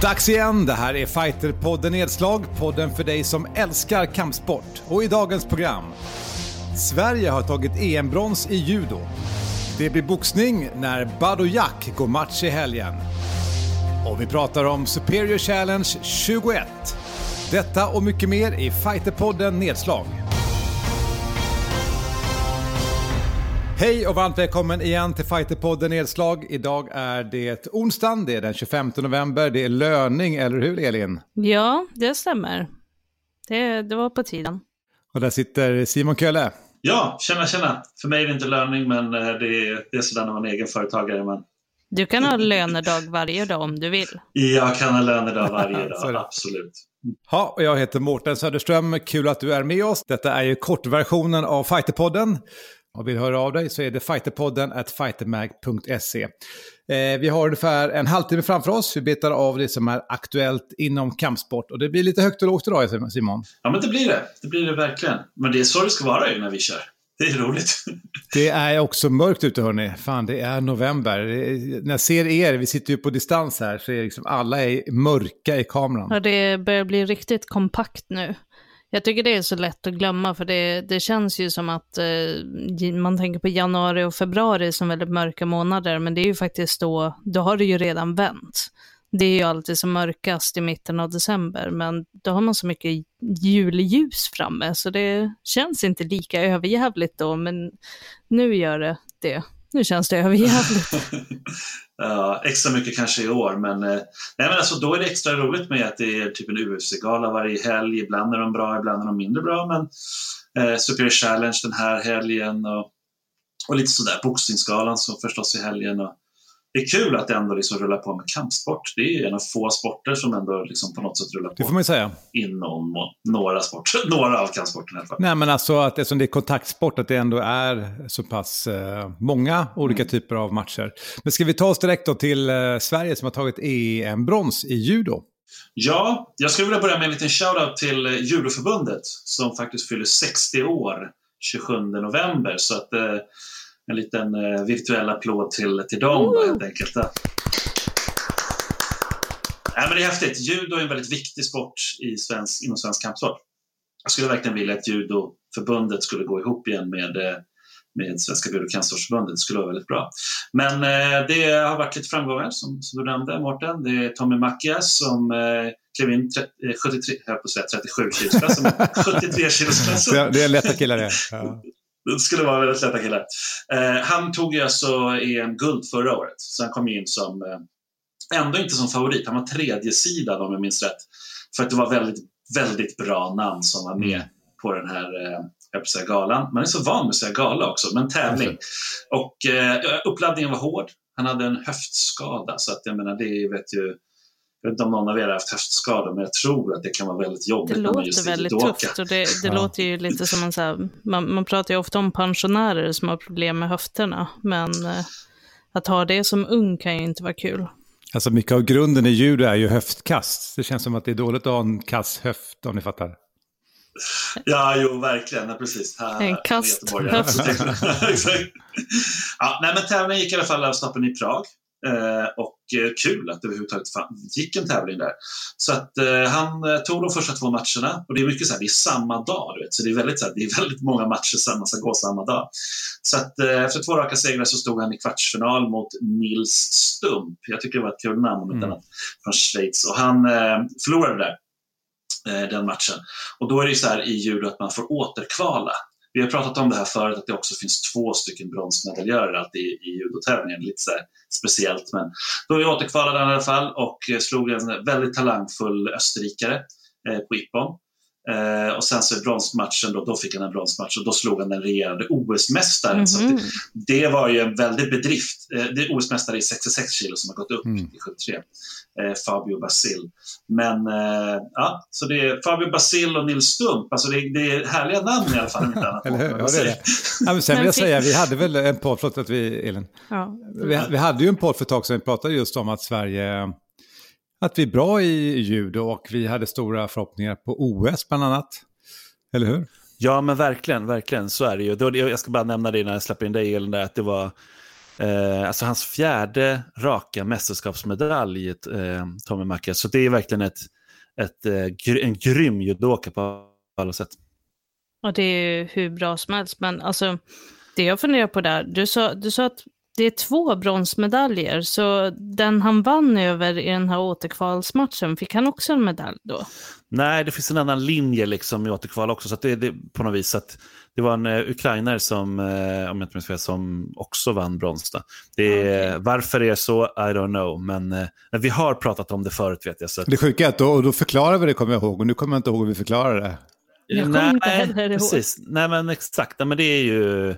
Dags igen! Det här är Fighterpodden Nedslag, podden för dig som älskar kampsport. Och i dagens program. Sverige har tagit EM-brons i judo. Det blir boxning när Bado Jack går match i helgen. Och vi pratar om Superior Challenge 21. Detta och mycket mer i Fighterpodden Nedslag. Hej och varmt välkommen igen till Fighterpodden Nedslag. Idag är det onsdagen, det är den 25 november, det är löning, eller hur Elin? Ja, det stämmer. Det, det var på tiden. Och där sitter Simon Kölle. Ja, tjena tjena. För mig är det inte löning, men eh, det är, det är sådär när man är egenföretagare. Men... Du kan ha lönedag varje dag om du vill. Jag kan ha lönedag varje dag, absolut. Ja, och jag heter Mårten Söderström. Kul att du är med oss. Detta är ju kortversionen av Fighterpodden. Och vill höra av dig så är det fighterpodden at fightermag.se. Eh, vi har ungefär en halvtimme framför oss. Vi betar av det som är aktuellt inom kampsport. Och det blir lite högt och lågt idag, Simon. Ja, men det blir det. Det blir det verkligen. Men det är så det ska vara ju när vi kör. Det är roligt. Det är också mörkt ute hörni. Fan, det är november. När jag ser er, vi sitter ju på distans här, så är liksom alla är mörka i kameran. Ja, det börjar bli riktigt kompakt nu. Jag tycker det är så lätt att glömma för det, det känns ju som att eh, man tänker på januari och februari som väldigt mörka månader, men det är ju faktiskt då, då har det ju redan vänt. Det är ju alltid som mörkast i mitten av december, men då har man så mycket julljus framme, så det känns inte lika överjävligt då, men nu gör det det. Nu känns det överjävligt. Eh, extra mycket kanske i år, men, uh, nej, men alltså, då är det extra roligt med att det är typ en UFC-gala varje helg. Ibland är de bra, ibland är de mindre bra, men uh, Superior Challenge den här helgen och, och lite sådär. Boxningsgalan som förstås i helgen. Och, det är kul att det ändå liksom rullar på med kampsport. Det är en av få sporter som ändå liksom på något sätt rullar på. Det får man säga. Inom några sporter, några av kampsporterna i alla fall. Nej, men alltså att eftersom det är kontaktsport, att det ändå är så pass eh, många olika mm. typer av matcher. Men ska vi ta oss direkt då till eh, Sverige som har tagit EM-brons i judo? Ja, jag skulle vilja börja med en liten shout-out till eh, Judoförbundet som faktiskt fyller 60 år 27 november. Så att eh, en liten eh, virtuell applåd till, till dem oh. helt enkelt. Ja. men det är häftigt. Judo är en väldigt viktig sport i svensk, inom svensk kampsport. Jag skulle verkligen vilja att judoförbundet skulle gå ihop igen med, eh, med Svenska Judo kampsportsförbundet. Det skulle vara väldigt bra. Men eh, det har varit lite framgångar som, som du nämnde Mårten. Det är Tommy Mackias som eh, klev in 30, 73, jag på att säga 37 kilosklassen, 73 kilosklassen. Det är lätta killar det. Ja. Det skulle vara väldigt lätta killar. Eh, han tog ju alltså EM-guld förra året, så han kom in som, eh, ändå inte som favorit, han var tredje sidan om jag minns rätt. För att det var väldigt, väldigt bra namn som var med mm. på den här eh, jag säga galan. Man är så van med att säga gala också, men tävling. Mm. Och eh, uppladdningen var hård. Han hade en höftskada, så att jag menar, det vet ju jag vet inte om någon av er har haft höftskador, men jag tror att det kan vara väldigt jobbigt. Det låter väldigt tufft och det, det ja. låter ju lite som en så här, man, man pratar ju ofta om pensionärer som har problem med höfterna, men eh, att ha det som ung kan ju inte vara kul. Alltså mycket av grunden i judo är ju höftkast. Det känns som att det är dåligt att ha en kass höft, om ni fattar. Ja, jo, verkligen. Ja, precis. Här, en kasthöft. ja, nej, men tävlingen gick i alla fall av stoppen i Prag. Eh, och eh, kul att det överhuvudtaget gick en tävling där. Så att eh, han tog de första två matcherna och det är mycket så här, det är samma dag, du vet. så det är väldigt, så här, det är väldigt många matcher som ska gå samma dag. Så att efter två raka segrar så stod han i kvartsfinal mot Nils Stump. Jag tycker det var ett kul namn om mm. från Schweiz och han förlorade där den matchen. Och då är det så här i judo att man får återkvala vi har pratat om det här förut, att det också finns två stycken bronsmedaljörer alltid i, i judotävlingen. Lite så speciellt. Men då är vi återkvalade i alla fall och eh, slog en väldigt talangfull österrikare eh, på Ippon. Eh, och sen så i bronsmatchen, då, då fick han en bronsmatch och då slog han den regerande OS-mästaren. Mm -hmm. det, det, var ju en väldig bedrift. Eh, det är OS-mästare i 66 kilo som har gått upp mm. i 73. Eh, Fabio Basil. Men eh, ja, så det är Fabio Basil och Nils Stump. Alltså det, det är härliga namn i alla fall. Inte annat Eller hur? Ja, det är det. Ja, men sen vill jag säga, vi hade väl en podd, förlåt att vi, Elin. Ja. Vi, vi hade ju en podd för ett tag sedan, vi pratade just om att Sverige att vi är bra i judo och vi hade stora förhoppningar på OS bland annat. Eller hur? Ja, men verkligen, verkligen, så är det ju. Jag ska bara nämna det innan jag släpper in dig, Elin, där, att det var Eh, alltså hans fjärde raka mästerskapsmedalj, eh, Tommy Macka. Så det är verkligen ett, ett, eh, en grym judoka på alla sätt. Och det är hur bra som helst. Men alltså, det jag funderar på där, du sa, du sa att det är två bronsmedaljer, så den han vann över i den här återkvalsmatchen, fick han också en medalj då? Nej, det finns en annan linje liksom i återkval också, så det, det på något vis att det var en uh, ukrainare som, uh, om jag inte minns fel, som också vann brons. Det är, okay. Varför det är så, I don't know, men uh, vi har pratat om det förut vet jag. Så att... Det sjuka är att då, då förklarar vi det, kommer jag ihåg, och nu kommer jag inte ihåg hur vi förklarar det. Jag kommer Nej, inte heller ihåg. Precis. Nej, men exakt. Nej, men det är ju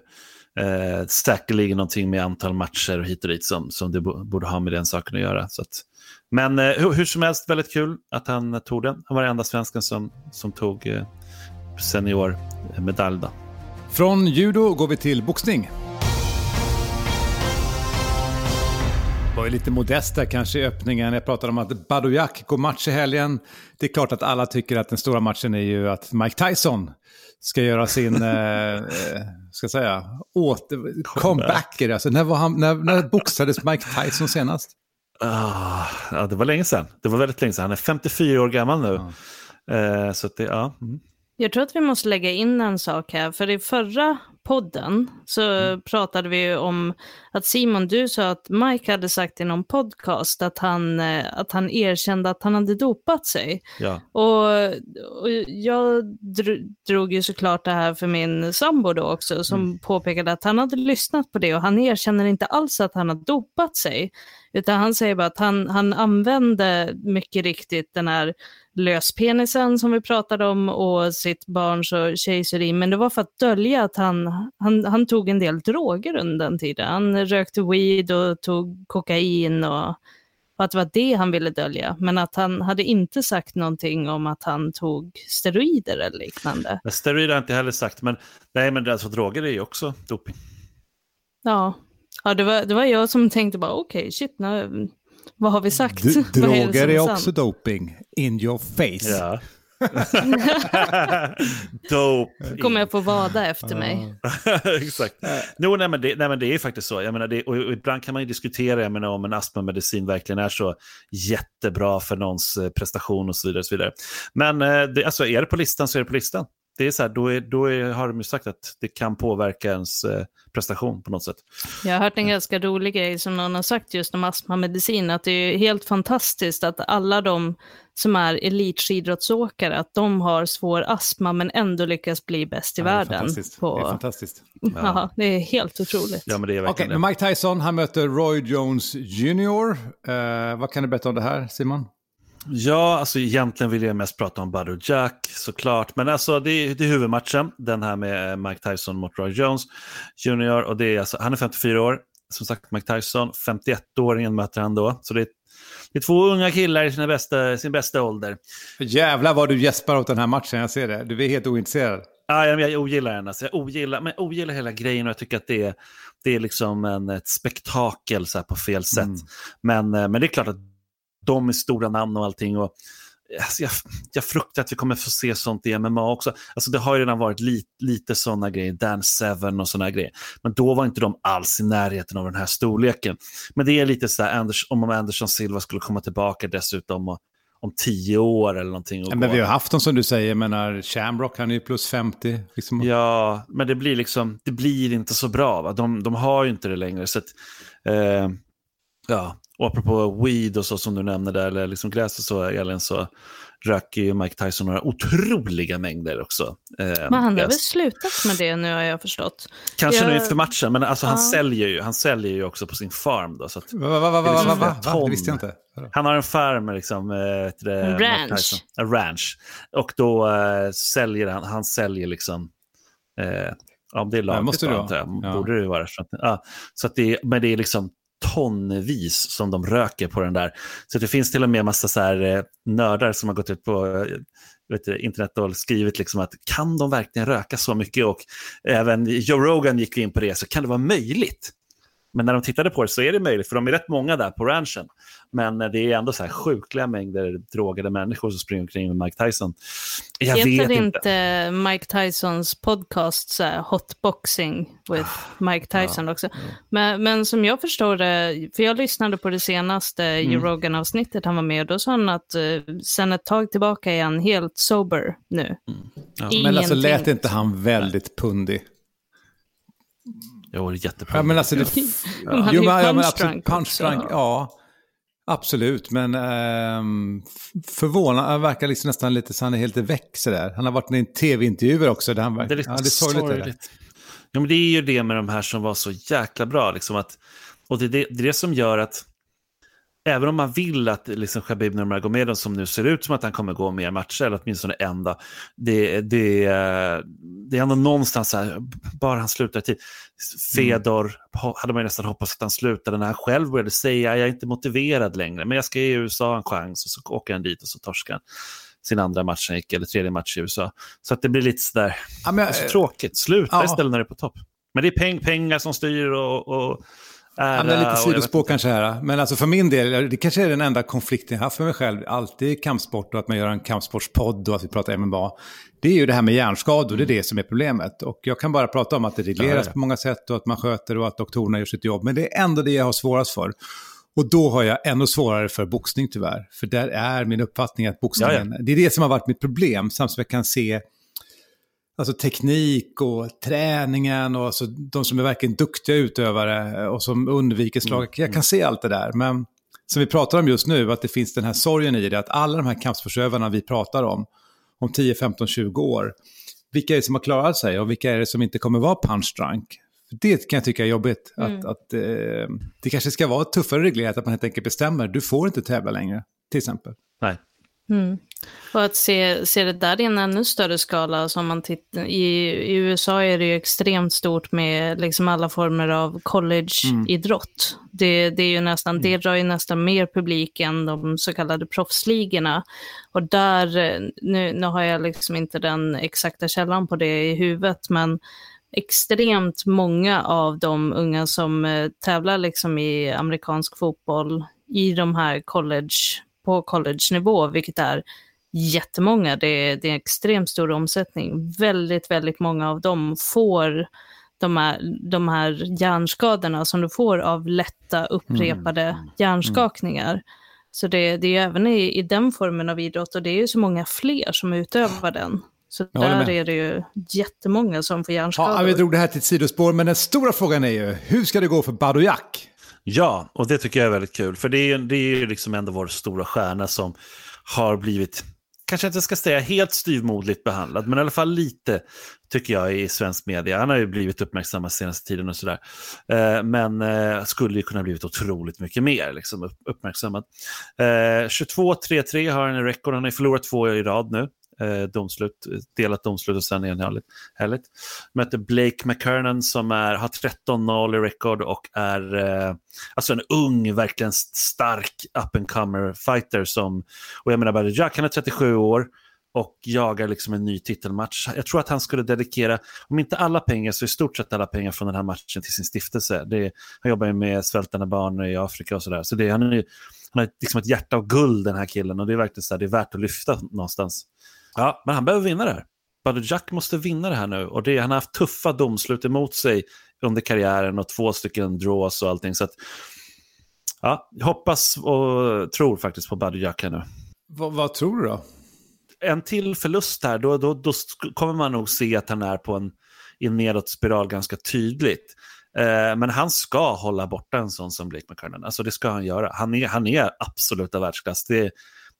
eh, säkerligen någonting med antal matcher och hit och dit som, som det borde ha med den saken att göra. Så att, men eh, hur, hur, som helst, väldigt kul att han tog den. Han var den enda svensken som, som tog eh, seniormedalj. Från judo går vi till boxning. Var ju lite där kanske i öppningen. Jag pratade om att Badojak går match i helgen. Det är klart att alla tycker att den stora matchen är ju att Mike Tyson ska göra sin, eh, ska jag säga, åter, comeback. Alltså, när, var han, när, när boxades Mike Tyson senast? Ah, ja, det var länge sedan. Det var väldigt länge sedan. Han är 54 år gammal nu. Ah. Eh, så det, ja. Mm. Jag tror att vi måste lägga in en sak här, för i förra podden så mm. pratade vi om att Simon, du sa att Mike hade sagt i någon podcast att han, eh, att han erkände att han hade dopat sig. Ja. Och, och jag drog ju såklart det här för min sambo då också, som mm. påpekade att han hade lyssnat på det och han erkänner inte alls att han har dopat sig. Utan han säger bara att han, han använde mycket riktigt den här löspenisen som vi pratade om och sitt barns och kejsarin. Men det var för att dölja att han, han, han tog en del droger under den tiden. Han rökte weed och tog kokain och, och att det var det han ville dölja. Men att han hade inte sagt någonting om att han tog steroider eller liknande. Steroider har jag inte heller sagt, men nej men alltså droger är ju också doping. Ja, ja det, var, det var jag som tänkte bara okej, okay, shit, nu, vad har vi sagt? D droger är, är också doping. In your face. Ja. Dope. kommer jag få vada efter mig. Exakt. No, nej, men det, nej, men det är faktiskt så. Jag menar, det, och, och ibland kan man ju diskutera jag menar, om en astmamedicin verkligen är så jättebra för någons eh, prestation och så vidare. Och så vidare. Men eh, det, alltså, är det på listan så är det på listan det är så här, då, är, då är, har de ju sagt att det kan påverka ens eh, prestation på något sätt. Jag har hört en ganska rolig grej som någon har sagt just om astmamedicin, att det är helt fantastiskt att alla de som är elitskidrottsåkare, att de har svår astma men ändå lyckas bli bäst i ja, världen. Fantastiskt. På... Det är fantastiskt. Ja. ja. det är helt otroligt. Ja, men det är Okej, okay, Mike Tyson, han möter Roy Jones Jr. Uh, vad kan du berätta om det här, Simon? Ja, alltså egentligen vill jag mest prata om Buddy Jack såklart. Men alltså det är, det är huvudmatchen, den här med Mike Tyson mot Roy Jones Jr. Och det är alltså, han är 54 år, som sagt Mike Tyson, 51-åringen möter han då. Så det är, det är två unga killar i sina bästa, sin bästa ålder. Jävlar vad du gäspar åt den här matchen, jag ser det. Du är helt ointresserad. Ja, jag, jag ogillar den. Alltså. Jag ogillar, men ogillar hela grejen och jag tycker att det är, det är liksom en, ett spektakel så på fel sätt. Mm. Men, eh, men det är klart att de är stora namn och allting. Och, alltså jag, jag fruktar att vi kommer få se sånt i MMA också. Alltså det har ju redan varit li, lite sådana grejer, Dan Seven och sådana grejer. Men då var inte de alls i närheten av den här storleken. Men det är lite så här, Anders, om Anderson Silva skulle komma tillbaka dessutom och, om tio år eller någonting. Ja, men vi har haft dem som du säger, menar Shamrock han är ju plus 50. Liksom. Ja, men det blir liksom, det blir inte så bra. Va? De, de har ju inte det längre. Så att, eh, ja, och apropå weed och så som du nämnde där, eller liksom gräs och så, Elin, så röker ju Mike Tyson några otroliga mängder också. Eh, men han har väl slutat med det nu har jag förstått. Kanske jag... nu inför matchen, men alltså, ja. han, säljer ju, han säljer ju också på sin farm. Då, så att va, va, va, va, liksom va, va, va? Det visste jag inte. Han har en farm, liksom, äh, det, en ranch. En ranch. Och då äh, säljer han, han säljer liksom, äh, ja det är lagligt måste det antar jag, ja. borde det vara. Så att, ja, så att det, men det är liksom tonvis som de röker på den där. Så det finns till och med massa så här, eh, nördar som har gått ut på eh, vet, internet och skrivit liksom att kan de verkligen röka så mycket? Och även Joe Rogan gick in på det, så kan det vara möjligt men när de tittade på det så är det möjligt, för de är rätt många där på ranchen. Men eh, det är ändå så här sjukliga mängder drogade människor som springer omkring med Mike Tyson. Jag Heter vet inte. inte Mike Tysons podcast så här, Hotboxing with ah, Mike Tyson ja, också? Ja. Men, men som jag förstår det, för jag lyssnade på det senaste mm. Joe Rogan-avsnittet han var med och då sa han att uh, sen ett tag tillbaka är han helt sober nu. Mm. Ja. Men alltså lät inte han väldigt pundig? Jo, jättebra. Ja, men alltså det... ja. Jo, men, ja, men punch drunk, ja. Absolut, men um, förvånad, han verkar liksom nästan lite så han är helt väck sådär. Han har varit i en tv-intervjuer också där han verkar... Det är lite ja, det är sorgligt. sorgligt. Ja, men det är ju det med de här som var så jäkla bra. Liksom att, och det är det, det, är det som gör att även om man vill att liksom Khabib Nurmagomedov som nu ser ut som att han kommer gå mer matcher, eller åtminstone en dag, det, det, det är ändå någonstans så här, bara han slutar tid. Fedor mm. hade man nästan hoppats att han slutade när han själv började säga jag är inte motiverad längre, men jag ska ge USA en chans och så åker han dit och så torskar han sin andra match, eller tredje match i USA. Så att det blir lite sådär, ja, men, så tråkigt, sluta ja. istället när det är på topp. Men det är peng, pengar som styr och, och ära. Ja, är lite sidospår kanske här. Men alltså för min del, det kanske är den enda konflikten jag haft för mig själv. Alltid kampsport och att man gör en kampsportspodd och att vi pratar MMA. Det är ju det här med hjärnskador, det är det som är problemet. Och jag kan bara prata om att det regleras ja, på många sätt och att man sköter och att doktorerna gör sitt jobb. Men det är ändå det jag har svårast för. Och då har jag ännu svårare för boxning tyvärr. För där är min uppfattning att boxningen, det är det som har varit mitt problem. Samtidigt som jag kan se alltså teknik och träningen och alltså de som är verkligen duktiga utövare och som undviker slag. Mm. Jag kan se allt det där. Men som vi pratar om just nu, att det finns den här sorgen i det, att alla de här kampsportsutövarna vi pratar om, om 10, 15, 20 år, vilka är det som har klarat sig och vilka är det som inte kommer vara punch drunk? Det kan jag tycka är jobbigt. Mm. Att, att eh, det kanske ska vara tuffare reglerat, att man helt enkelt bestämmer, du får inte tävla längre, till exempel. Nej. Mm. Och att se, se det där i en ännu större skala, som man tittar, i, i USA är det ju extremt stort med liksom alla former av collegeidrott. Mm. Det, det, är ju nästan, mm. det drar ju nästan mer publik än de så kallade proffsligorna. Och där, nu, nu har jag liksom inte den exakta källan på det i huvudet, men extremt många av de unga som eh, tävlar liksom i amerikansk fotboll i de här college på college-nivå, vilket är jättemånga. Det är, det är extremt stor omsättning. Väldigt, väldigt många av dem får de här, de här hjärnskadorna som du får av lätta upprepade mm. hjärnskakningar. Mm. Så det, det är även i, i den formen av idrott och det är ju så många fler som utövar den. Så där är det ju jättemånga som får hjärnskador. Ja, vi drog det här till ett sidospår, men den stora frågan är ju, hur ska det gå för Badojak? Ja, och det tycker jag är väldigt kul. För det är, det är ju liksom ändå vår stora stjärna som har blivit, kanske inte ska säga helt styrmodligt behandlad, men i alla fall lite tycker jag i svensk media. Han har ju blivit uppmärksammad senaste tiden och sådär. Eh, men eh, skulle ju kunna blivit otroligt mycket mer liksom, uppmärksammad. Eh, 22-3-3 har han i rekord, han har förlorat två i rad nu eh, domslut, delat domslut och sen enhälligt. Härligt. Möter Blake McKernan som är, har 13-0 i record och är eh, alltså en ung, verkligen stark up and comer fighter som, och jag menar bara Jack, han är 37 år och jagar liksom en ny titelmatch. Jag tror att han skulle dedikera, om inte alla pengar, så i stort sett alla pengar från den här matchen till sin stiftelse. Det, han jobbar ju med svältande barn i Afrika och sådär. Så det, han, är, han har liksom ett hjärta av guld den här killen och det är verkligen så här, det är värt att lyfta någonstans. Ja, men han behöver vinna det här. Buddy Jack måste vinna det här nu. Och det, han har haft tuffa domslut emot sig under karriären och två stycken draws och allting. Så att, ja, jag hoppas och tror faktiskt på Buddy Jack här nu. V vad tror du då? En till förlust här, då, då, då kommer man nog se att han är på en, en nedåt spiral ganska tydligt. Eh, men han ska hålla borta en sån som Blake McKernan. Alltså det ska han göra. Han är, han är absoluta världsklass. Det,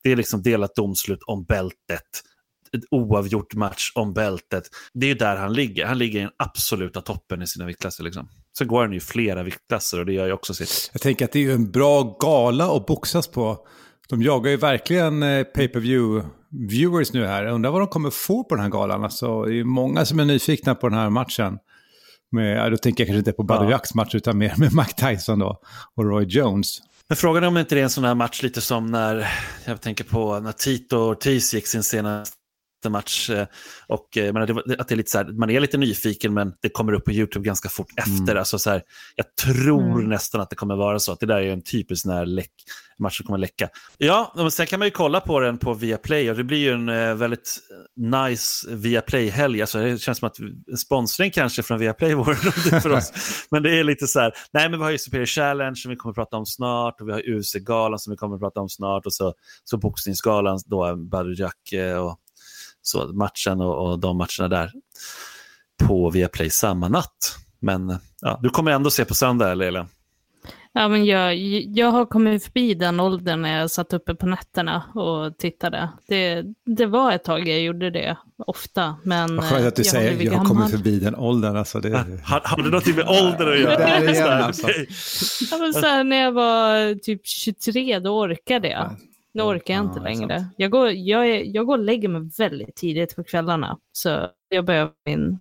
det är liksom delat domslut om bältet ett oavgjort match om bältet. Det är ju där han ligger. Han ligger i den absoluta toppen i sina viktklasser. Liksom. Sen går han ju flera viktklasser och det gör ju också sitt. Jag tänker att det är ju en bra gala att boxas på. De jagar ju verkligen eh, pay-per-view viewers nu här. Jag undrar vad de kommer få på den här galan. Alltså, det är många som är nyfikna på den här matchen. Med, då tänker jag kanske inte på Badr ja. match utan mer med Mike Tyson då, och Roy Jones. Men frågan är om inte det är en sån här match lite som när, jag tänker på när Tito Ortiz gick sin senaste jättematch. Eh, och, eh, menar, det, att det är lite så här, man är lite nyfiken men det kommer upp på YouTube ganska fort efter. Mm. Alltså, så här, jag tror mm. nästan att det kommer vara så att det där är en typisk när läck, match som kommer läcka. Ja, men sen kan man ju kolla på den på Viaplay och det blir ju en eh, väldigt nice Viaplay-helg. Alltså, det känns som att sponsring kanske från Viaplay vore något för oss. men det är lite så här, nej men vi har ju Superior Challenge som vi kommer att prata om snart och vi har UC-galan som vi kommer att prata om snart och så, så boxningsgalan då, Jack och så matchen och, och de matcherna där på Viaplay samma natt. Men ja, du kommer ändå se på söndag, eller Elin? Ja, men jag, jag har kommit förbi den åldern när jag satt uppe på nätterna och tittade. Det, det var ett tag jag gjorde det, ofta. Men Vad skönt att du jag säger att jag har kommit förbi den åldern. Alltså det... har, har du något med ålder att göra? Det är igen, alltså. ja, men så här, när jag var typ 23, då orkade jag. Nu orkar jag inte ja, längre. Jag går, jag, är, jag går och lägger mig väldigt tidigt på kvällarna. Så jag behöver min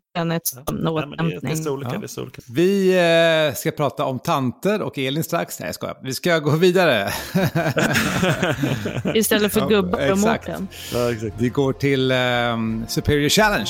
återhämtning. Ja. Vi eh, ska prata om tanter och Elin strax. Nej, jag skojar. Vi ska gå vidare. Istället för gubbar ja, och Mårten. Ja, Vi går till eh, Superior Challenge.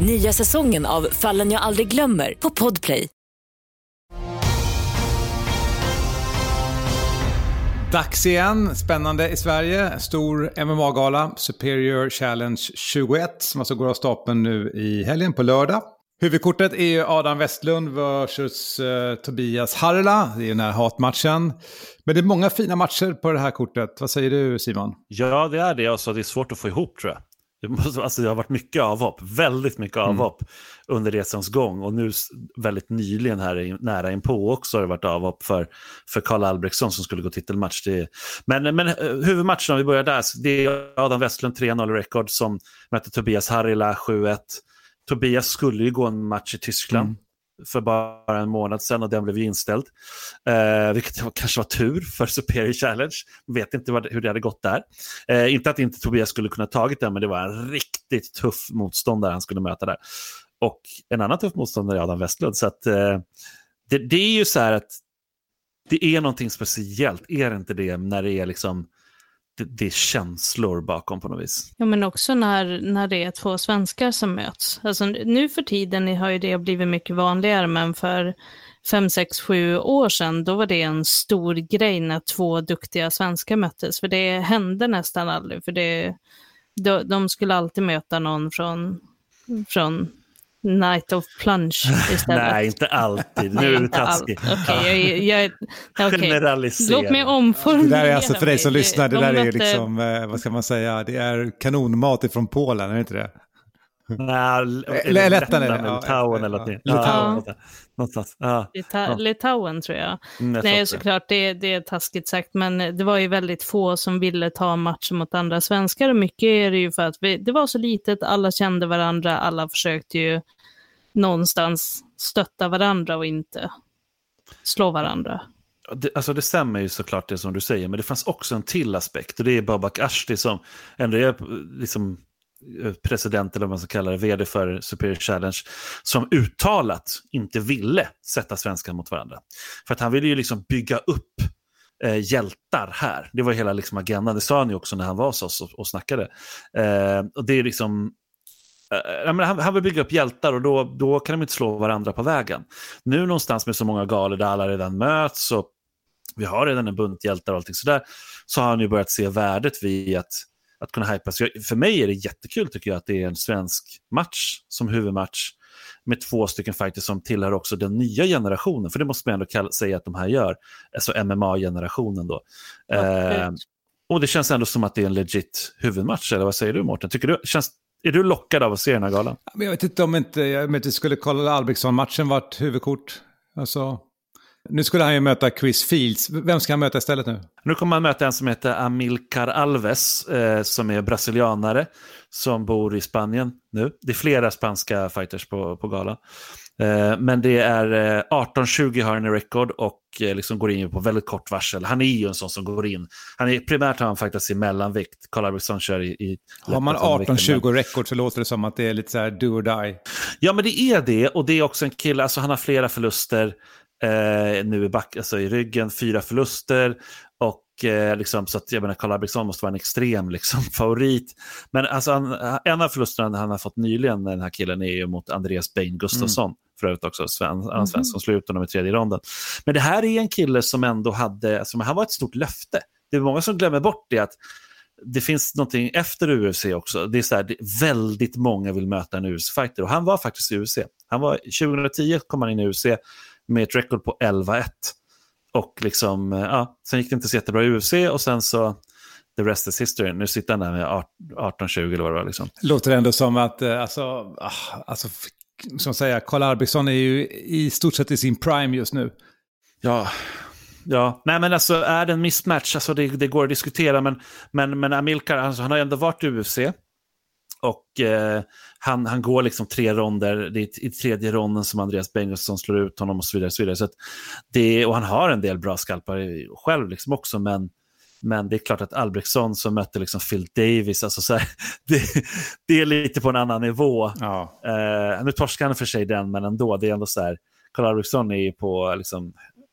Nya säsongen av Fallen jag aldrig glömmer på Podplay. Dags igen, spännande i Sverige. Stor MMA-gala, Superior Challenge 21, som alltså går av stapeln nu i helgen på lördag. Huvudkortet är ju Adam Westlund vs uh, Tobias Harla. Det är den här hatmatchen. Men det är många fina matcher på det här kortet. Vad säger du Simon? Ja, det är det. Alltså, det är svårt att få ihop tror jag. Det, måste, alltså, det har varit mycket avhopp, väldigt mycket mm. avhopp mm. under resans gång. Och nu väldigt nyligen här nära inpå också har det varit avhopp för, för Karl Albrektsson som skulle gå titelmatch. Det, men, men eh, huvudmatchen, om vi börjar där, det är Adam Westlund 3-0 rekord som möter Tobias Harila 7-1. Tobias skulle ju gå en match i Tyskland. Mm för bara en månad sedan och den blev ju inställd. Eh, vilket kanske var tur för Superior Challenge. Vet inte vad, hur det hade gått där. Eh, inte att inte Tobias skulle kunna tagit den, men det var en riktigt tuff motståndare han skulle möta där. Och en annan tuff motståndare är Adam Westlund. Så att, eh, det, det, är ju så här att det är någonting speciellt, är det inte det, när det är liksom det, det, är känslor bakom på något vis. Ja, men också när, när det är två svenskar som möts. Alltså, nu för tiden har ju det blivit mycket vanligare, men för fem, sex, sju år sedan, då var det en stor grej när två duktiga svenskar möttes. För det hände nästan aldrig, för det, de, de skulle alltid möta någon från, från Night of Plunge istället. Nej, inte alltid. Nu är du taskig. Okej, jag, jag, okay. Låt mig omformulera Det där är alltså för dig som lyssnar, det där är liksom, eh, vad ska man säga, det är kanonmat ifrån Polen, är det inte det? Nej, Lettland eller Litauen eller något. Någonstans. Ja. Lita Litauen tror jag. Mm, Nej, såklart, det, det är taskigt sagt, men det var ju väldigt få som ville ta matcher mot andra svenskar och mycket är det ju för att vi, det var så litet, alla kände varandra, alla försökte ju någonstans stötta varandra och inte slå varandra. Det, alltså det stämmer ju såklart det som du säger, men det fanns också en till aspekt och det är Babak Ashti som ändå är liksom eh, president eller vad man ska kalla det, vd för Superior Challenge, som uttalat inte ville sätta svenskar mot varandra. För att han ville ju liksom bygga upp eh, hjältar här. Det var hela liksom agendan, det sa han ju också när han var hos oss och, och snackade. Eh, och det är liksom, han, han vill bygga upp hjältar och då, då kan de inte slå varandra på vägen. Nu någonstans med så många galor där alla redan möts och vi har redan en bunt hjältar och allting sådär, så har han ju börjat se värdet vid att att kunna hypas. För mig är det jättekul tycker jag att det är en svensk match som huvudmatch med två stycken fighters som tillhör också den nya generationen, för det måste man ändå säga att de här gör, alltså MMA-generationen då. Eh, och det känns ändå som att det är en legit huvudmatch, eller vad säger du Mårten? Tycker du, känns, är du lockad av att se den här galan? Jag vet inte om inte, jag inte skulle kolla Albrektsson-matchen vart huvudkort. Alltså, Nu skulle han ju möta Chris Fields. Vem ska han möta istället nu? Nu kommer han möta en som heter Amilcar Alves, eh, som är brasilianare, som bor i Spanien nu. Det är flera spanska fighters på, på galan. Eh, men det är eh, 18-20 har han i record och eh, liksom går in på väldigt kort varsel. Han är ju en sån som går in. Han är, primärt har han faktiskt i mellanvikt. Carl Albertsson kör i... i har man 18-20 record så låter det som att det är lite så här do or die. Ja, men det är det. Och det är också en kille, alltså han har flera förluster eh, nu i, back, alltså i ryggen, fyra förluster. Och eh, liksom, så att jag menar, Carl Albrektsson måste vara en extrem liksom, favorit. Men alltså, han, en av förlusterna han har fått nyligen, den här killen, är ju mot Andreas Bain Gustafsson. Mm för övrigt också, Sven, mm. Svensson som slog ut honom i tredje ronden. Men det här är en kille som ändå hade, alltså, han var ett stort löfte. Det är många som glömmer bort det, att det finns någonting efter UFC också. Det är så här, väldigt många vill möta en UFC-fighter och han var faktiskt i UFC. Han var, 2010 kom han in i UFC med ett record på 11-1. Och liksom, ja, sen gick det inte så jättebra i UFC och sen så the rest is history. Nu sitter han där med 18-20 eller vad det var. Liksom. Låter ändå som att, eh, alltså, ah, alltså som säga, Karl Arvidsson är ju i stort sett i sin prime just nu. Ja, ja. nej men alltså är det en mismatch, alltså det, det går att diskutera, men, men, men Amilcar, alltså, han har ju ändå varit i UFC. Och eh, han, han går liksom tre ronder, det är i tredje ronden som Andreas Bengtsson slår ut honom och så vidare. Och, så vidare. Så det, och han har en del bra skalpar själv liksom också, men men det är klart att Albrektsson som mötte liksom Phil Davis, alltså så här, det, det, är lite på en annan nivå. Ja. Uh, nu torskar han för sig den, men ändå, det är ändå så här, Karl Albrektsson är ju på liksom,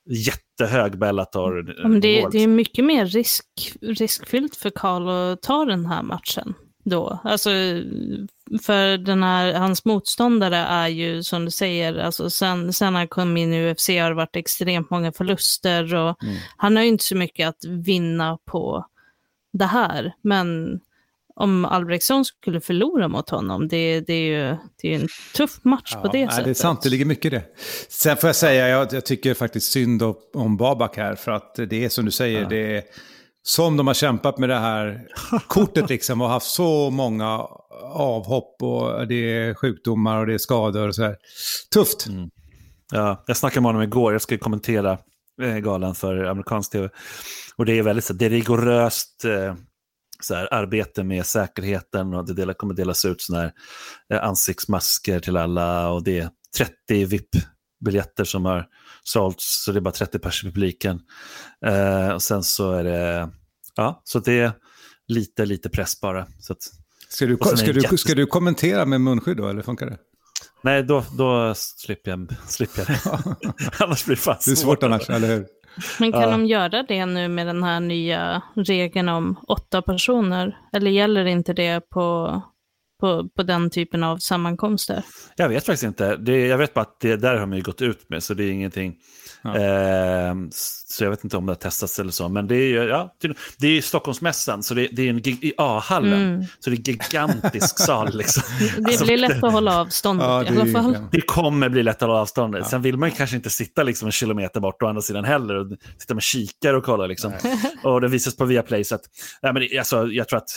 jättehög Bellator. Det, det, är mycket mer risk, riskfyllt för Karl att ta den här matchen då. Alltså, för den här, hans motståndare är ju som du säger, alltså sen, sen han kom in i UFC har det varit extremt många förluster och mm. han har ju inte så mycket att vinna på det här. Men om Albrektsson skulle förlora mot honom, det, det är ju det är en tuff match ja, på det nej, sättet. Det är sant, det ligger mycket i det. Sen får jag säga, jag, jag tycker faktiskt synd om Babak här, för att det är som du säger, ja. det är som de har kämpat med det här kortet liksom och haft så många avhopp och det är sjukdomar och det är skador och så här. Tufft. Mm. Ja, jag snackade med honom igår, jag ska kommentera eh, galan för amerikansk tv. Och det är väldigt så, det är rigoröst eh, så här, arbete med säkerheten och det delar, kommer delas ut såna här, eh, ansiktsmasker till alla och det är 30 VIP-biljetter som har sålts, så det är bara 30 pers i publiken. Eh, och sen så är det, ja, så det är lite, lite press bara. Så att, ska, du, ska, du, ska du kommentera med munskydd då, eller funkar det? Nej, då, då slipper jag, slipper jag det. annars blir det fast Det är svårt annars, eller hur? Men kan ja. de göra det nu med den här nya regeln om åtta personer? Eller gäller inte det på på, på den typen av sammankomster? Jag vet faktiskt inte. Det, jag vet bara att det där har man ju gått ut med, så det är ingenting. Ja. Eh, så jag vet inte om det har testats eller så. Men det är, ja, det är Stockholmsmässan, så det, det är en i A-hallen. Mm. Så det är en gigantisk sal. Liksom. Det alltså, blir lätt att hålla avstånd ja, i alla fall. Det kommer bli lätt att hålla avstånd. Ja. Sen vill man kanske inte sitta liksom en kilometer bort å andra sidan heller och sitta med kikare och kolla. Liksom. och det visas på Viaplay. Så att, ja, men det, alltså, jag tror att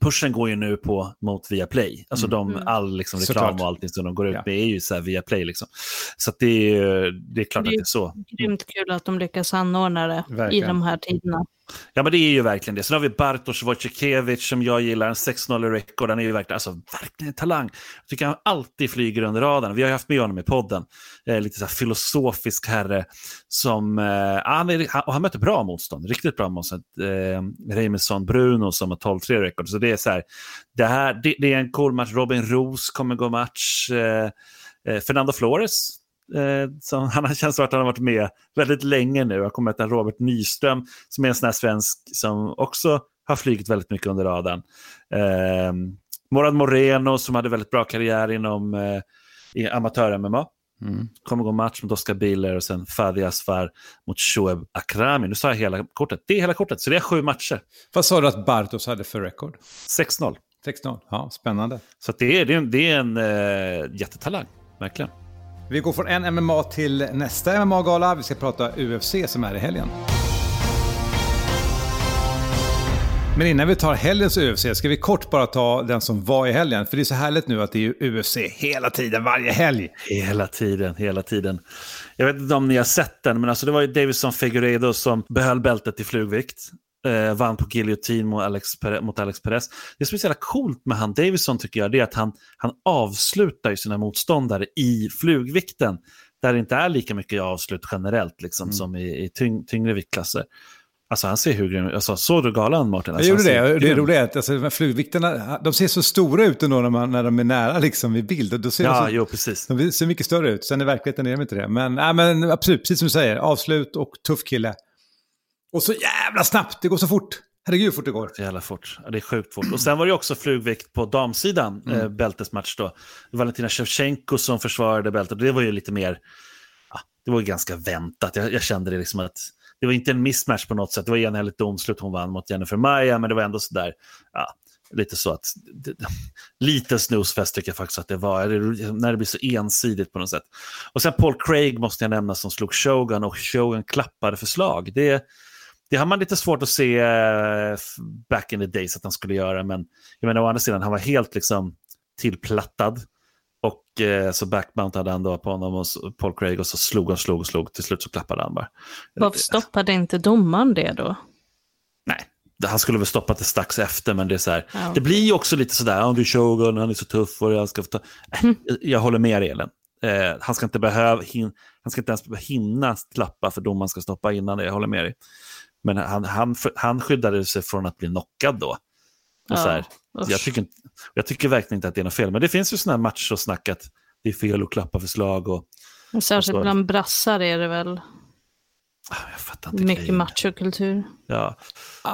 pushen går ju nu på mot Viaplay. Alltså mm. de, mm. all liksom, reklam Såklart. och allting som de går ut ja. med är ju så här Viaplay. Liksom. Så det, är, det är klart det är att det är så. Grymt kul att de lyckas anordna det Verkligen. i de här tiderna. Ja, men det är ju verkligen det. Sen har vi Bartosz Wojciechowicz som jag gillar, en 6-0 i record. Han är ju verkligen, alltså, verkligen en talang. Jag tycker han alltid flyger under radarn. Vi har ju haft med honom i podden. Eh, lite så här filosofisk herre som, eh, han, är, han, och han möter bra motstånd, riktigt bra motstånd. Eh, Reimesson Bruno som har 12-3 record. Så det är så här, det, här det, det, är en cool match. Robin Roos kommer gå match. Eh, eh Fernando Flores Eh, som han känns som att han har varit med väldigt länge nu. Jag kommer att Robert Nyström som är en sån här svensk som också har flugit väldigt mycket under radarn. Eh, Morad Moreno som hade väldigt bra karriär inom eh, amatör-MMA. Mm. Kommer gå match mot Oskar Biller och sen Fadi Asfar mot Shoeb Akrami. Nu sa jag hela kortet. Det är hela kortet, så det är sju matcher. Vad sa du att Bartos hade för rekord? 6-0. 6-0, ja spännande. Så det är, det är en, det är en uh, jättetalang, verkligen. Vi går från en MMA till nästa MMA-gala. Vi ska prata UFC som är i helgen. Men innan vi tar helgens UFC ska vi kort bara ta den som var i helgen. För det är så härligt nu att det är UFC hela tiden, varje helg. Hela tiden, hela tiden. Jag vet inte om ni har sett den, men alltså det var ju Davison Figueiredo som behöll bältet i flugvikt. Eh, vann på giljotin mot Alex, mot Alex Perez. Det som är så jävla coolt med han Davison tycker jag, det är att han, han avslutar sina motståndare i flugvikten. Där det inte är lika mycket avslut generellt liksom, mm. som i, i tyng, tyngre viktklasser. Alltså han ser hur grym alltså, Såg du galan Martin? Alltså, jag gjorde det. Det är roligt att alltså, flugvikterna, de ser så stora ut ändå när, man, när de är nära liksom, i bild. Då ser ja, de, så, jo, precis. de ser mycket större ut. Sen i verkligheten är de inte det. Men, äh, men absolut, precis som du säger. Avslut och tuff kille. Och så jävla snabbt, det går så fort. Herregud fort det går. Så jävla fort. Ja, det är sjukt fort. Och sen var det också flugvikt på damsidan, mm. eh, bältesmatch då. Valentina Shevchenko som försvarade bältet. Det var ju lite mer, ja, det var ju ganska väntat. Jag, jag kände det liksom att det var inte en missmatch på något sätt. Det var enhälligt domslut hon vann mot Jennifer Maya, men det var ändå sådär, ja, lite så att, lite snusfest tycker jag faktiskt att det var, när det blir så ensidigt på något sätt. Och sen Paul Craig måste jag nämna som slog Shogun och Shogun klappade förslag. Det, det har man lite svårt att se eh, back in the days att han skulle göra, men jag menar å andra sidan, han var helt liksom tillplattad. Och eh, så backmountade han då på honom och Paul Craig och så slog och slog och slog. Till slut så klappade han bara. Varför stoppade inte domaren det då? Nej, han skulle väl stoppat det strax efter, men det är så här. Ja. Det blir ju också lite sådär, om du är Shogun, han är så tuff och jag ska få ta... Mm. Jag håller med Elin. Eh, han, ska inte behöva, hin... han ska inte ens hinna klappa för domaren ska stoppa innan det, jag håller med dig. Men han, han, han skyddade sig från att bli knockad då. Och så här, jag, tycker inte, jag tycker verkligen inte att det är något fel, men det finns ju sådana här matcher och snack att det är fel att klappa för slag. Och, och särskilt och bland brassar är det väl ah, mycket machokultur. Ja.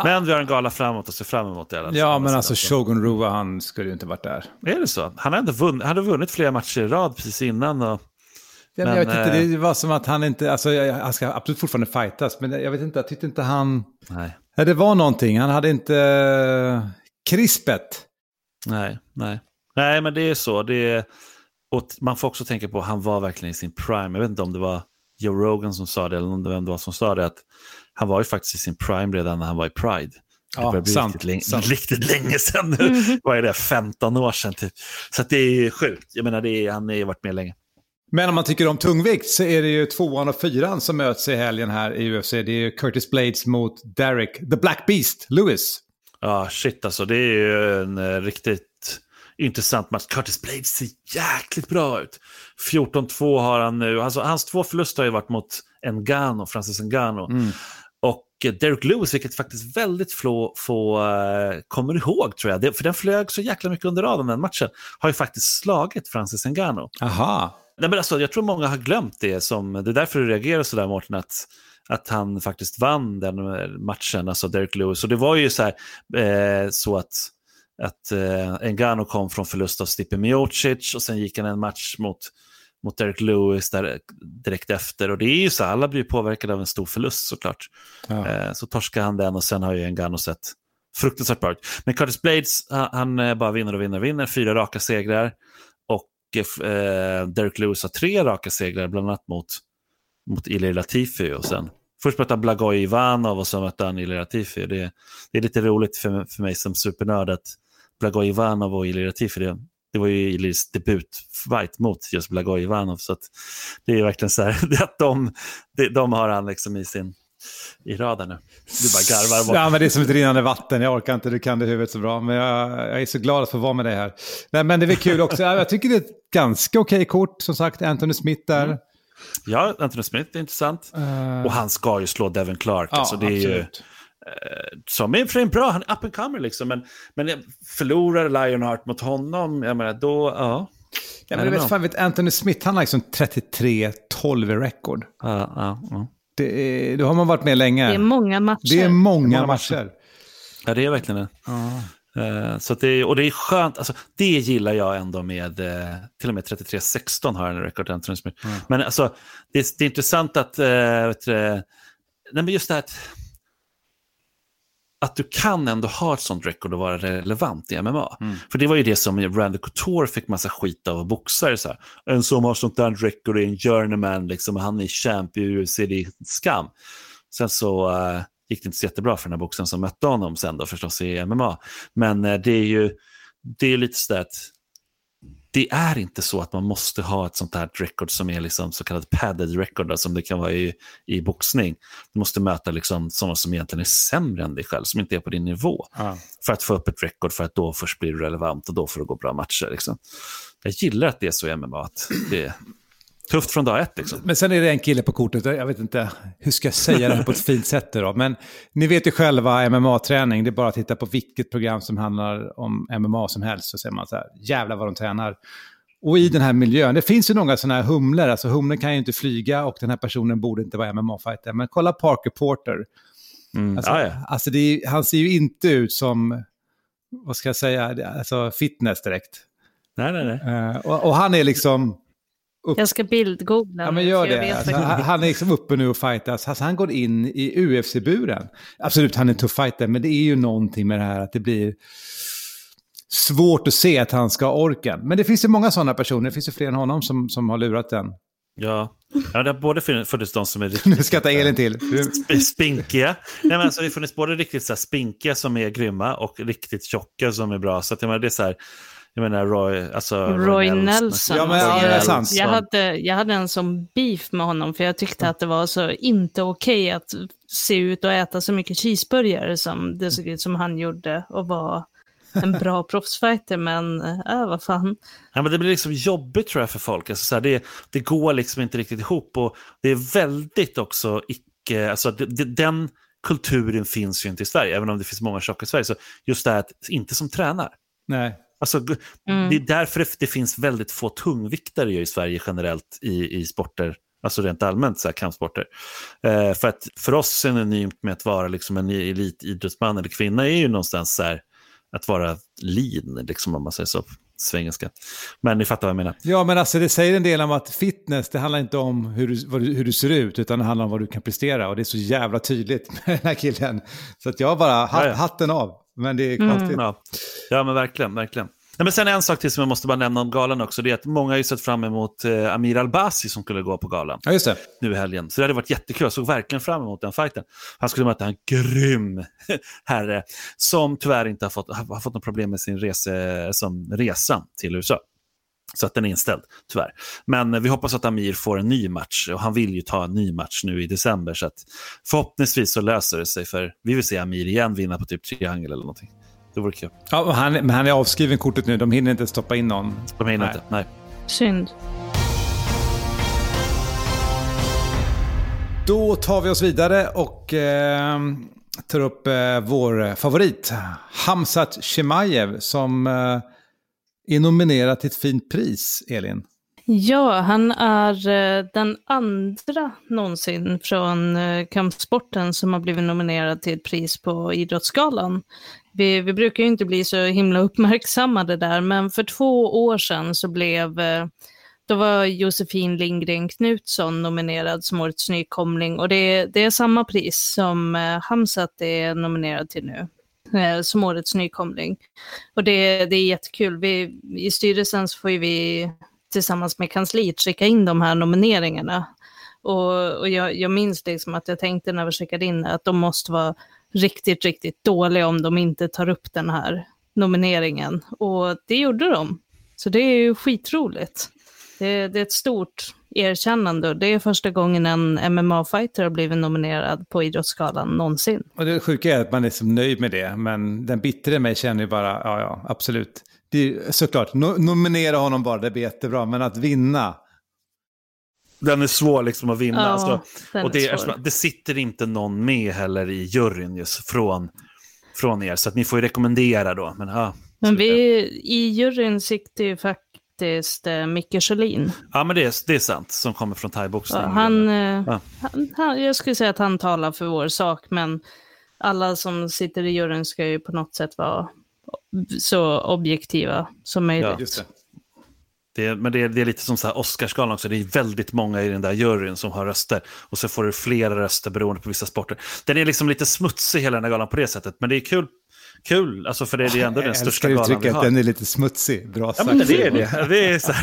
Men vi har en gala framåt och ser fram emot det. Ja, men alltså Shogun Rua, han skulle ju inte varit där. Är det så? Han hade vunnit, hade vunnit flera matcher i rad precis innan. Och, ja, men, jag vet inte, det var som att han inte, alltså han ska absolut fortfarande fightas, men jag vet inte, jag tyckte inte han... Nej. Det var någonting, han hade inte krispet. Nej, nej. Nej, men det är så. Det är, och man får också tänka på han var verkligen i sin prime. Jag vet inte om det var Joe Rogan som sa det eller om det vem det var som sa det. Att han var ju faktiskt i sin prime redan när han var i Pride. Det ja, börjar bli sant, riktigt, länge, sant. riktigt länge sedan nu. Mm. Vad är det? 15 år sedan typ. Så det är sjukt. Jag menar, det är, han har ju varit med länge. Men om man tycker om tungvikt så är det ju tvåan och fyran som möts i helgen här i UFC. Det är ju Curtis Blades mot Derek, the Black Beast, Lewis. Ja, shit alltså. Det är ju en uh, riktigt intressant match. Curtis Blades ser jäkligt bra ut. 14-2 har han nu. Alltså, hans två förluster har ju varit mot Engano, Francis Engano. Mm. Och Derek Lewis, vilket faktiskt väldigt få, få uh, kommer ihåg tror jag. Det, för den flög så jäkla mycket under raden den matchen. Har ju faktiskt slagit Francis Engano. Aha. Nej, men alltså, jag tror många har glömt det. Som, det är därför du reagerar sådär Mårten, att att han faktiskt vann den matchen, alltså Derek Lewis. Och det var ju så, här, eh, så att, att eh, Engano kom från förlust av Stipe Miocic och sen gick han en match mot, mot Derek Lewis där, direkt efter. Och det är ju så, alla blir påverkade av en stor förlust såklart. Ja. Eh, så torskar han den och sen har ju Engano sett fruktansvärt bra ut. Men Curtis Blades, han, han eh, bara vinner och vinner och vinner, fyra raka segrar. Eh, Derek Lewis har tre raka segrar, bland annat mot mot Ilir Latifi och sen först mötte han Blagoj Ivanov och sen mötte han Ilir Latifi. Det, det är lite roligt för, för mig som supernörd att Blagoj Ivanov och Ilir Latifi, det, det var ju Ilirs debutfight mot just Blagoj Ivanov. Så det är verkligen så här, att de, de har han liksom i sin i raden nu. Du bara garvar bort. Ja, men det är som ett rinnande vatten. Jag orkar inte, du kan det huvudet så bra. Men jag, jag är så glad att få vara med dig här. Nej, men det är kul också. Jag tycker det är ett ganska okej kort. Som sagt, Anthony Smith där. Mm. Ja, Anthony Smith är intressant. Uh... Och han ska ju slå Devin Clark. Ja, alltså, det är ju, eh, som är för en bra, han är up and comer liksom. Men, men förlorar Lionheart mot honom, jag menar då, ja. Ja, men du vet, fan, vet, Anthony Smith, han har liksom 33-12 i rekord. Ja, ja, ja. Då har man varit med länge. Det är många matcher. Det är många, många matcher. matcher. Ja, det är verkligen det. Ja. Uh, så det, och det är skönt, alltså, det gillar jag ändå med, uh, till och med 33-16 har han en record Smith. Mm. Men alltså, det, det är intressant att, uh, vet du, nej men just det här att, att du kan ändå ha ett sånt record och vara relevant i MMA. Mm. För det var ju det som Randy Couture fick massa skit av boxare. Så här. En som har sånt där record är en journeyman, liksom, han är champ i UFC, det är skam. Sen så gick det inte så jättebra för den här boxaren som mötte honom sen då förstås i MMA. Men eh, det är ju det är lite sådär att det är inte så att man måste ha ett sånt här record som är liksom så kallat padded record, då, som det kan vara i, i boxning. Du måste möta liksom sådana som egentligen är sämre än dig själv, som inte är på din nivå. Ja. För att få upp ett record, för att då först blir du relevant och då får du gå bra matcher. Liksom. Jag gillar att det är så i MMA, att det tufft från dag ett. Liksom. Men sen är det en kille på kortet, jag vet inte, hur ska jag säga det här på ett fint sätt då? Men ni vet ju själva MMA-träning, det är bara att titta på vilket program som handlar om MMA som helst, så ser man så här, jävlar vad de tränar. Och i den här miljön, det finns ju några sådana här humlor, alltså humlor kan ju inte flyga och den här personen borde inte vara MMA-fighter. Men kolla Parker Porter. Mm. Alltså, Ah, ja. alltså är, han ser ju inte ut som, vad ska jag säga, alltså fitness direkt. Nej, nej, nej. Eh, och, och han är liksom... Jag ska bildgoogla. Ja, men nu, gör det. Alltså, han är liksom uppe nu och fightas. Alltså, han går in i UFC-buren. Absolut, han är en tuff fighter, men det är ju någonting med det här att det blir svårt att se att han ska ha orken. Men det finns ju många sådana personer, det finns ju fler än honom som, som har lurat den. Ja. ja, det har både funnits de som är Nu riktigt skrattar Elin till. sp- spinkiga. Nej, men alltså, det har funnits både riktigt så här, spinkiga som är grymma och riktigt tjocka som är bra. Så att, jag menar, det är så här, jag menar Roy, alltså, Roy Nelson. Ja, men, ja, det är sant. Jag hade, jag hade en sån beef med honom för jag tyckte att det var så inte okej att se ut och äta så mycket cheeseburgare som det såg ut som han gjorde och var en bra proffsfighter. Men äh, vad fan. Ja, men det blir liksom jobbigt tror jag för folk. Alltså, så här, det, det går liksom inte riktigt ihop och det är väldigt också icke, alltså, det, det, den kulturen finns ju inte i Sverige, även om det finns många tjocka i Sverige. Så just det här att inte som tränar. Nej. Alltså, Mm. Det är därför det, det finns väldigt få tungviktare i Sverige generellt i, i sporter, alltså rent allmänt så här, kampsporter. Eh, för att för oss synonymt med att vara liksom en elitidrottsman eller kvinna är ju någonstans så här, att vara lean, liksom, om man säger så på svengelska. Men ni fattar vad jag menar. Ja, men alltså det säger en del om att fitness, det handlar inte om hur du, vad du, hur du ser ut, utan det handlar om vad du kan prestera. Och det är så jävla tydligt med den här killen. Så att jag bara, hat, Ja, ja. hatten av. Men det är Mm. konstigt. Ja, ja men verkligen. verkligen. Nej, men sen en sak till som jag måste bara nämna om galan också. Det är att många har ju sett fram emot eh, Amir Albasi som skulle gå på galan. Ja, just det. nu i helgen. Så det hade varit jättekul. Jag såg verkligen fram emot den fighten. Han skulle möta en grym herre som tyvärr inte har fått, har fått något problem med sin rese, som resa till USA. Så att den är inställd, tyvärr. Men vi hoppas att Amir får en ny match och han vill ju ta en ny match nu i december. Så att förhoppningsvis så löser det sig för vi vill se Amir igen vinna på typ triangel eller någonting. Det vore kul. Ja, han, men han är avskriven kortet nu, de hinner inte stoppa in någon. De hinner Nej. inte. Nej. Synd. Då tar vi oss vidare och eh, tar upp eh, vår favorit, Hamzat Chimaev, som eh, är nominerad till ett fint pris, Elin. Ja, han är eh, den andra någonsin från eh, kampsporten som har blivit nominerad till ett pris på Idrottsgalan. Vi, vi brukar ju inte bli så himla uppmärksammade där, men för två år sedan så blev eh, då var Josefin Lindgren Knutsson nominerad som årets nykomling och det, det är samma pris som Hamsat Hamzat är nominerad till nu eh, som årets nykomling. Och det, det är jättekul. Vi, I styrelsen så får ju vi tillsammans med kansliet skicka in de här nomineringarna. Och, och jag, jag minns liksom att jag tänkte när vi skickade in att de måste vara riktigt, riktigt dåliga om de inte tar upp den här nomineringen. Och det gjorde de. Så det är ju skitroligt. Det, det är ett stort erkännande och det är första gången en MMA-fighter har blivit nominerad på Idrottsgalan någonsin. Och det sjuka är att man är så nöjd med det, men den bittre mig känner ju bara, ja, ja, absolut. Det är, såklart, no nominera honom bara, det blir jättebra, men att vinna, den är svår liksom att vinna. Ja, alltså. Och det, är det sitter inte någon med heller i juryn just från, från er, så att ni får ju rekommendera då. Men, ja, Men vi, i juryn sitter ju faktiskt eh, Micke Sjölin. ja, men det är, det är sant, som kommer från Ja, thaiboxning. han, eh, Ja. han, han, jag skulle säga att han talar för vår sak, men alla som sitter i juryn ska ju på något sätt vara så objektiva som möjligt. Ja. Det. Men det är, det är lite som så här Oscarsgalan också, det är väldigt många i den där juryn som har röster. Och så får du flera röster beroende på vissa sporter. Den är liksom lite smutsig hela den här galan på det sättet, men det är kul, kul, alltså för det är ändå den största galan vi har. uttrycket, den är lite smutsig. Bra Ja, sagt. men det är det. det är så.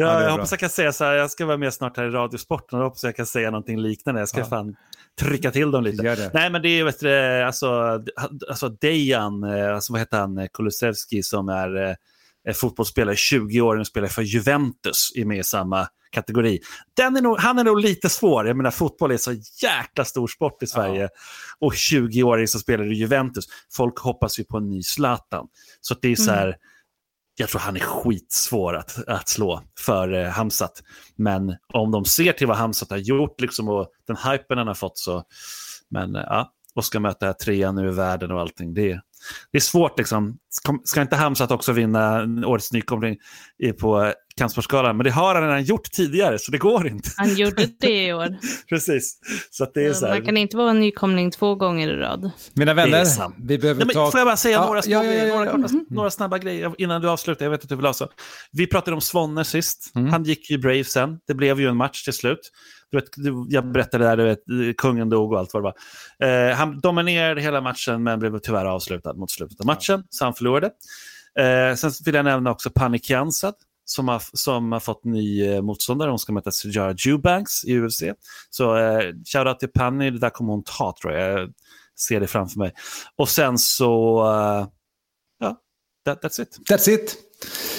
Ja, ja, jag hoppas jag kan säga så här, jag ska vara med snart här i Radiosporten och hoppas jag kan säga någonting liknande. Jag ska Ja. fan trycka till dem lite. Nej, men det är vet du, alltså, alltså Dejan, eh, alltså, vad heter han, Kulusevski som är eh, fotbollsspelare, 20 år och spelar för Juventus, är med i samma kategori. Den är nog, han är nog lite svår. Jag menar, fotboll är så jäkla stor sport i Sverige. Och 20-åring som spelar i Juventus. Folk hoppas ju på en ny Zlatan. Så det är så här, jag tror han är skitsvår att, att slå för eh, Hamsat. Men om de ser till vad Hamsat har gjort liksom, och den hypen han har fått så... Men eh, ja, och ska möta trean nu i världen och allting. Det, det är svårt liksom. Ska, inte Hamsat också vinna årets nykomling i- på Kampsportsgalan? Men det har han redan gjort tidigare så det går inte. Han gjorde det i år. Precis. Så att det är så här. Man kan inte vara en nykomling två gånger i rad. Mina vänner, vi behöver Nej, ta... Får jag bara säga Ja, några, ja, ja, grejer, ja, några, ja. korta- några snabba grejer innan du avslutar? Jag vet att du vill ha så. Vi pratade om Svonne sist. Mm. Han gick ju Brave sen. Det blev ju en match till slut. Du vet, jag berättade där, du vet, kungen dog och allt vad det var. Eh, han dominerade hela matchen men blev tyvärr avslutad mot slutet av matchen, så han förlorade. Eh, sen vill jag nämna också Panik Jansad som har, som har fått ny eh, motståndare. Hon ska möta Sujara Eubanks i UFC. Så eh, shoutout till Panny, det där kommer hon ta tror jag. Jag ser det framför mig. Och sen så, eh, ja, that, that's it. That's it.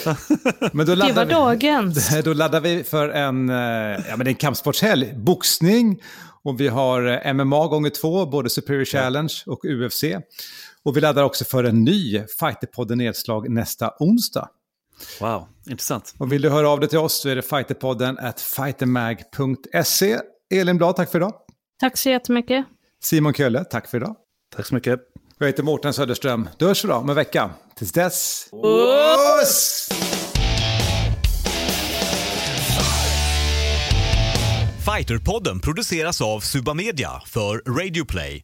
Men då Det var laddar, vi, dagens. då laddar vi för en, eh, ja, men det är en kampsportshelg. Boxning och vi har eh, MMA gånger två, både Superior Challenge och UFC. Och vi laddar också för en ny Fighterpodden Nedslag nästa onsdag. Wow, intressant. Och vill du höra av dig till oss så är det fighterpodden at fightermag.se. Elin Blad, tack för idag. Tack så jättemycket. Simon Kölle, tack för idag. Tack så mycket. Jag heter Mårten Söderström. Du hörs då om en vecka. Tills dess... Oss! Fighterpodden produceras av Suba Media för Radio Play.